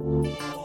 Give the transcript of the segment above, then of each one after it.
Música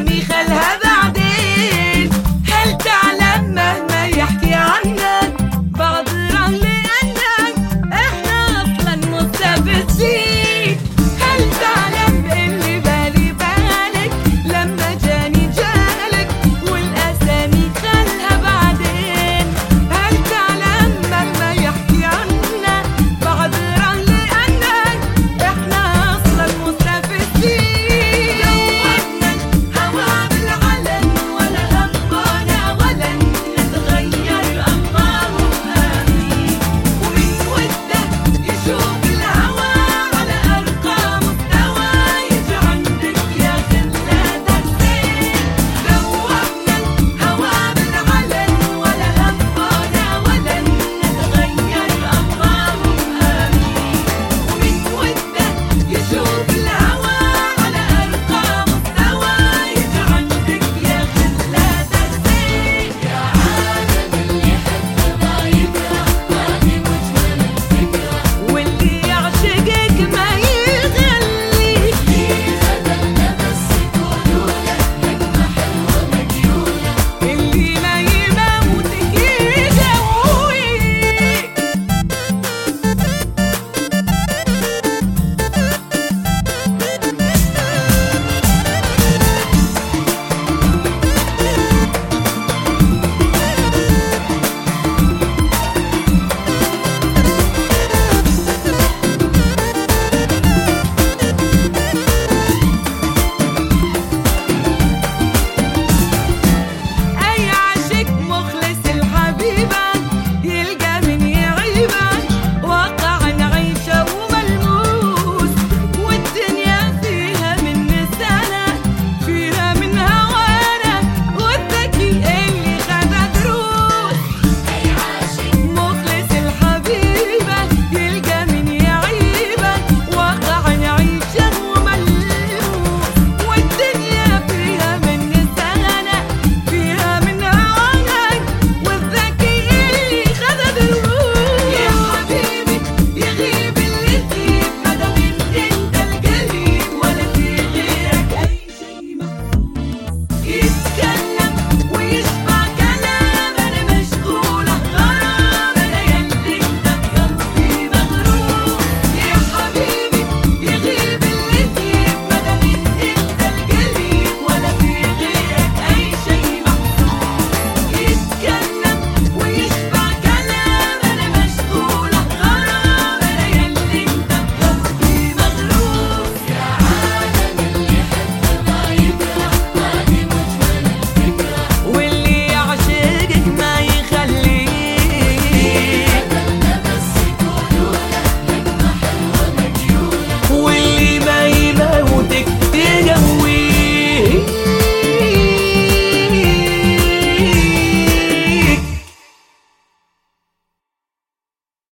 ميخال هذا